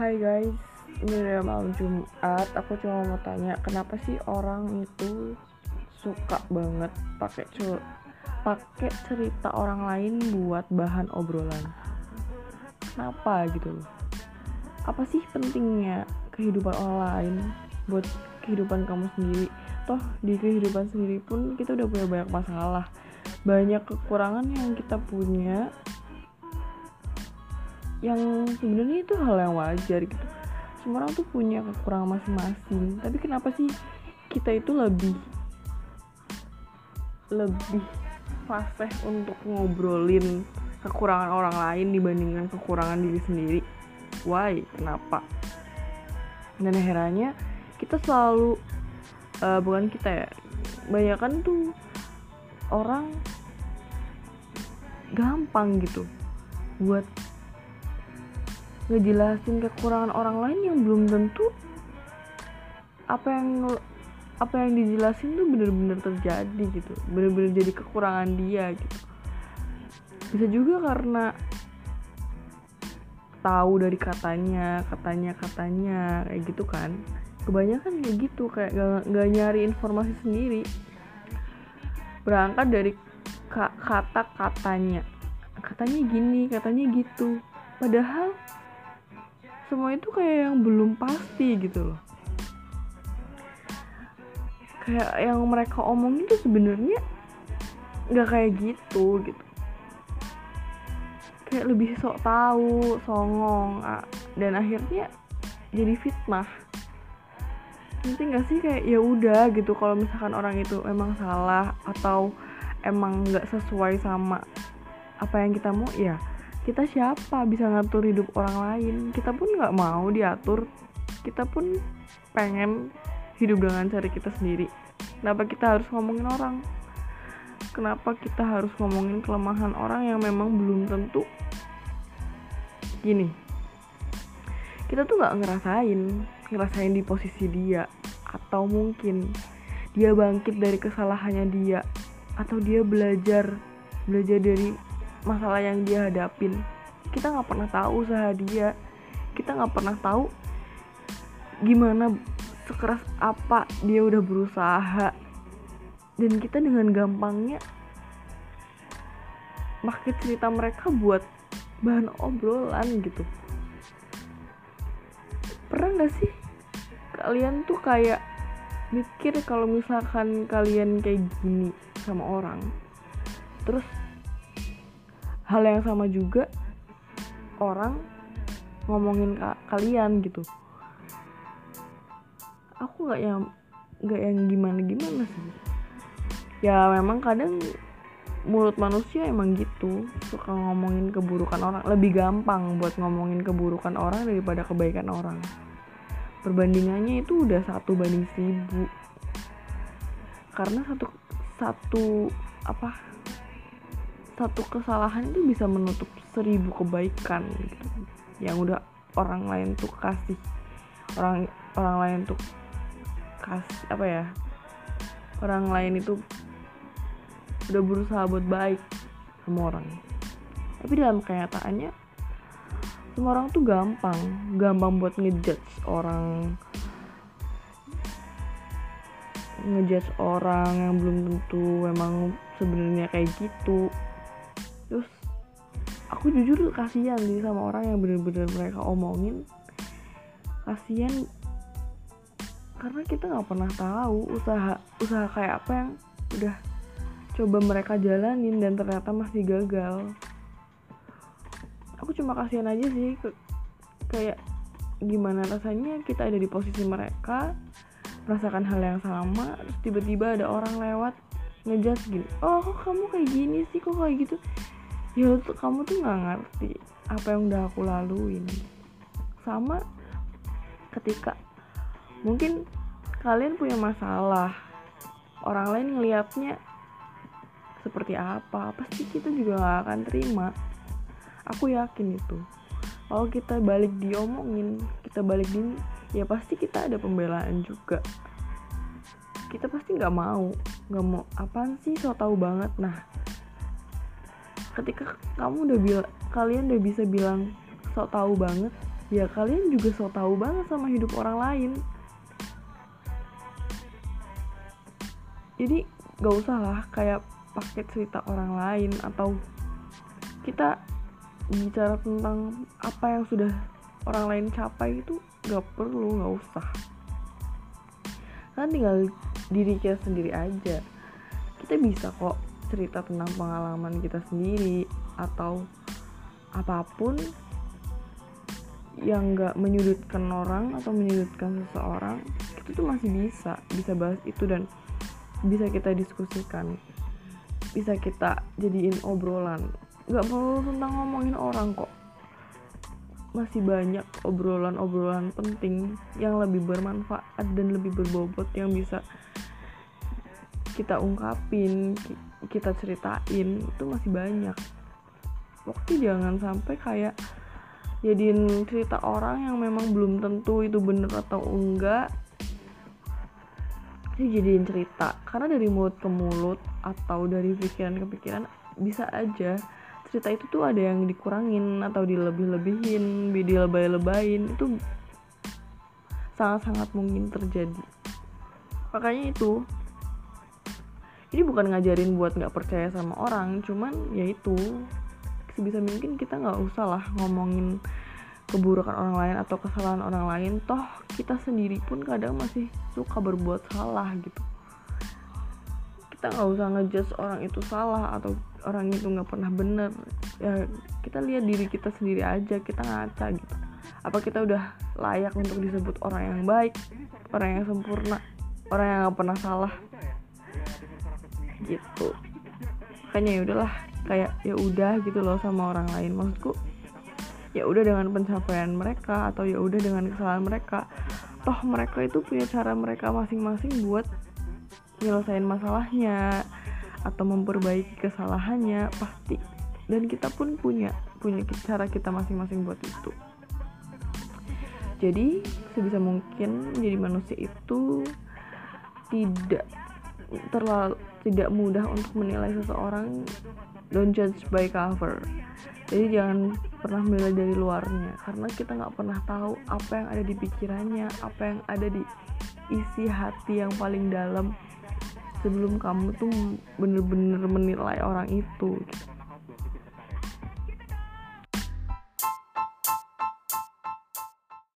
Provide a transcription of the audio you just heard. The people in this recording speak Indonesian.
Hai guys, ini udah malam Jumat. Aku cuma mau tanya, kenapa sih orang itu suka banget pakai pakai cerita orang lain buat bahan obrolan? Kenapa gitu loh? Apa sih pentingnya kehidupan orang lain buat kehidupan kamu sendiri? Toh di kehidupan sendiri pun kita udah punya banyak masalah, banyak kekurangan yang kita punya yang sebenarnya itu hal yang wajar gitu. Semua orang tuh punya kekurangan masing-masing. Tapi kenapa sih kita itu lebih lebih fasih untuk ngobrolin kekurangan orang lain dibandingkan kekurangan diri sendiri? Why? Kenapa? Dan akhirnya kita selalu uh, bukan kita ya banyak kan tuh orang gampang gitu buat ngejelasin kekurangan orang lain yang belum tentu apa yang apa yang dijelasin tuh bener-bener terjadi gitu. Bener-bener jadi kekurangan dia gitu. Bisa juga karena tahu dari katanya katanya katanya kayak gitu kan. Kebanyakan kayak gitu kayak gak, gak nyari informasi sendiri. Berangkat dari kata katanya katanya gini katanya gitu. Padahal semua itu kayak yang belum pasti gitu loh. Kayak yang mereka omongin tuh sebenarnya nggak kayak gitu gitu. Kayak lebih sok tahu songong dan akhirnya jadi fitnah. Nanti nggak sih? Kayak ya udah gitu kalau misalkan orang itu emang salah atau emang nggak sesuai sama apa yang kita mau ya kita siapa bisa ngatur hidup orang lain? Kita pun nggak mau diatur. Kita pun pengen hidup dengan cara kita sendiri. Kenapa kita harus ngomongin orang? Kenapa kita harus ngomongin kelemahan orang yang memang belum tentu? Gini kita tuh nggak ngerasain ngerasain di posisi dia atau mungkin dia bangkit dari kesalahannya dia atau dia belajar belajar dari masalah yang dia hadapin. Kita nggak pernah tahu usaha dia. Kita nggak pernah tahu gimana sekeras apa dia udah berusaha. Dan kita dengan gampangnya pakai cerita mereka buat bahan obrolan gitu. Pernah gak sih kalian tuh kayak mikir kalau misalkan kalian kayak gini sama orang terus hal yang sama juga orang ngomongin ka kalian gitu. Aku nggak yang nggak yang gimana gimana sih. Ya memang kadang mulut manusia emang gitu suka ngomongin keburukan orang. Lebih gampang buat ngomongin keburukan orang daripada kebaikan orang. Perbandingannya itu udah satu banding seribu. Karena satu satu apa satu kesalahan itu bisa menutup seribu kebaikan gitu. Yang udah orang lain tuh kasih orang orang lain tuh kasih apa ya orang lain itu udah berusaha buat baik sama orang. Tapi dalam kenyataannya semua orang tuh gampang gampang buat ngejudge orang ngejudge orang yang belum tentu emang sebenarnya kayak gitu aku jujur kasihan sih sama orang yang bener-bener mereka omongin. Kasihan. Karena kita nggak pernah tahu usaha usaha kayak apa yang udah coba mereka jalanin dan ternyata masih gagal. Aku cuma kasihan aja sih ke, kayak gimana rasanya kita ada di posisi mereka merasakan hal yang sama terus tiba-tiba ada orang lewat ngejudge gini oh kok kamu kayak gini sih? Kok kayak gitu ya tuh kamu tuh nggak ngerti apa yang udah aku laluin? Sama ketika mungkin kalian punya masalah orang lain ngelihatnya seperti apa pasti kita juga gak akan terima. Aku yakin itu. Kalau kita balik diomongin kita balik di ya pasti kita ada pembelaan juga. Kita pasti nggak mau nggak mau apaan sih? So tau banget. Nah ketika kamu udah bilang kalian udah bisa bilang sok tahu banget ya kalian juga so tau banget sama hidup orang lain. Jadi gak usah lah kayak pakai cerita orang lain atau kita bicara tentang apa yang sudah orang lain capai itu gak perlu gak usah. Kan tinggal diri kita sendiri aja. Kita bisa kok cerita tentang pengalaman kita sendiri atau apa pun yang gak menyudutkan orang atau menyudutkan seseorang kita tuh masih bisa bisa bahas itu dan bisa kita diskusikan. Bisa kita jadiin obrolan. Nggak perlu tentang ngomongin orang kok. Masih banyak obrolan-obrolan penting yang lebih bermanfaat dan lebih berbobot yang bisa kita ungkapin kita ceritain itu masih banyak. Waktu jangan sampai kayak jadiin cerita orang yang memang belum tentu itu bener atau enggak sih jadiin cerita. Karena dari mulut ke mulut atau dari pikiran ke pikiran bisa aja cerita itu tuh ada yang dikurangin atau dilebih-lebihin dilebay-lebayin itu sangat-sangat mungkin terjadi. Makanya itu ini bukan ngajarin buat nggak percaya sama orang cuman ya itu. Sebisa mungkin kita nggak usah lah ngomongin keburukan orang lain atau kesalahan orang lain. Toh kita sendiri pun kadang masih suka berbuat salah gitu. Kita nggak usah ngejudge orang itu salah atau orang itu nggak pernah bener. Ya kita lihat diri kita sendiri aja kita ngaca gitu. Apa kita udah layak untuk disebut orang yang baik orang yang sempurna orang yang nggak pernah salah gitu. Makanya ya udahlah kayak ya udah gitu loh sama orang lain. Maksudku ya udah dengan pencapaian mereka atau ya udah dengan kesalahan mereka. Toh mereka itu punya cara mereka masing-masing buat nyelesain masalahnya atau memperbaiki kesalahannya pasti. Dan kita pun punya punya cara kita masing-masing buat itu. Jadi sebisa mungkin jadi manusia itu tidak terlalu tidak mudah untuk menilai seseorang don't judge by cover jadi jangan pernah menilai dari luarnya karena kita nggak pernah tahu apa yang ada di pikirannya apa yang ada di isi hati yang paling dalam sebelum kamu tuh bener-bener menilai orang itu gitu.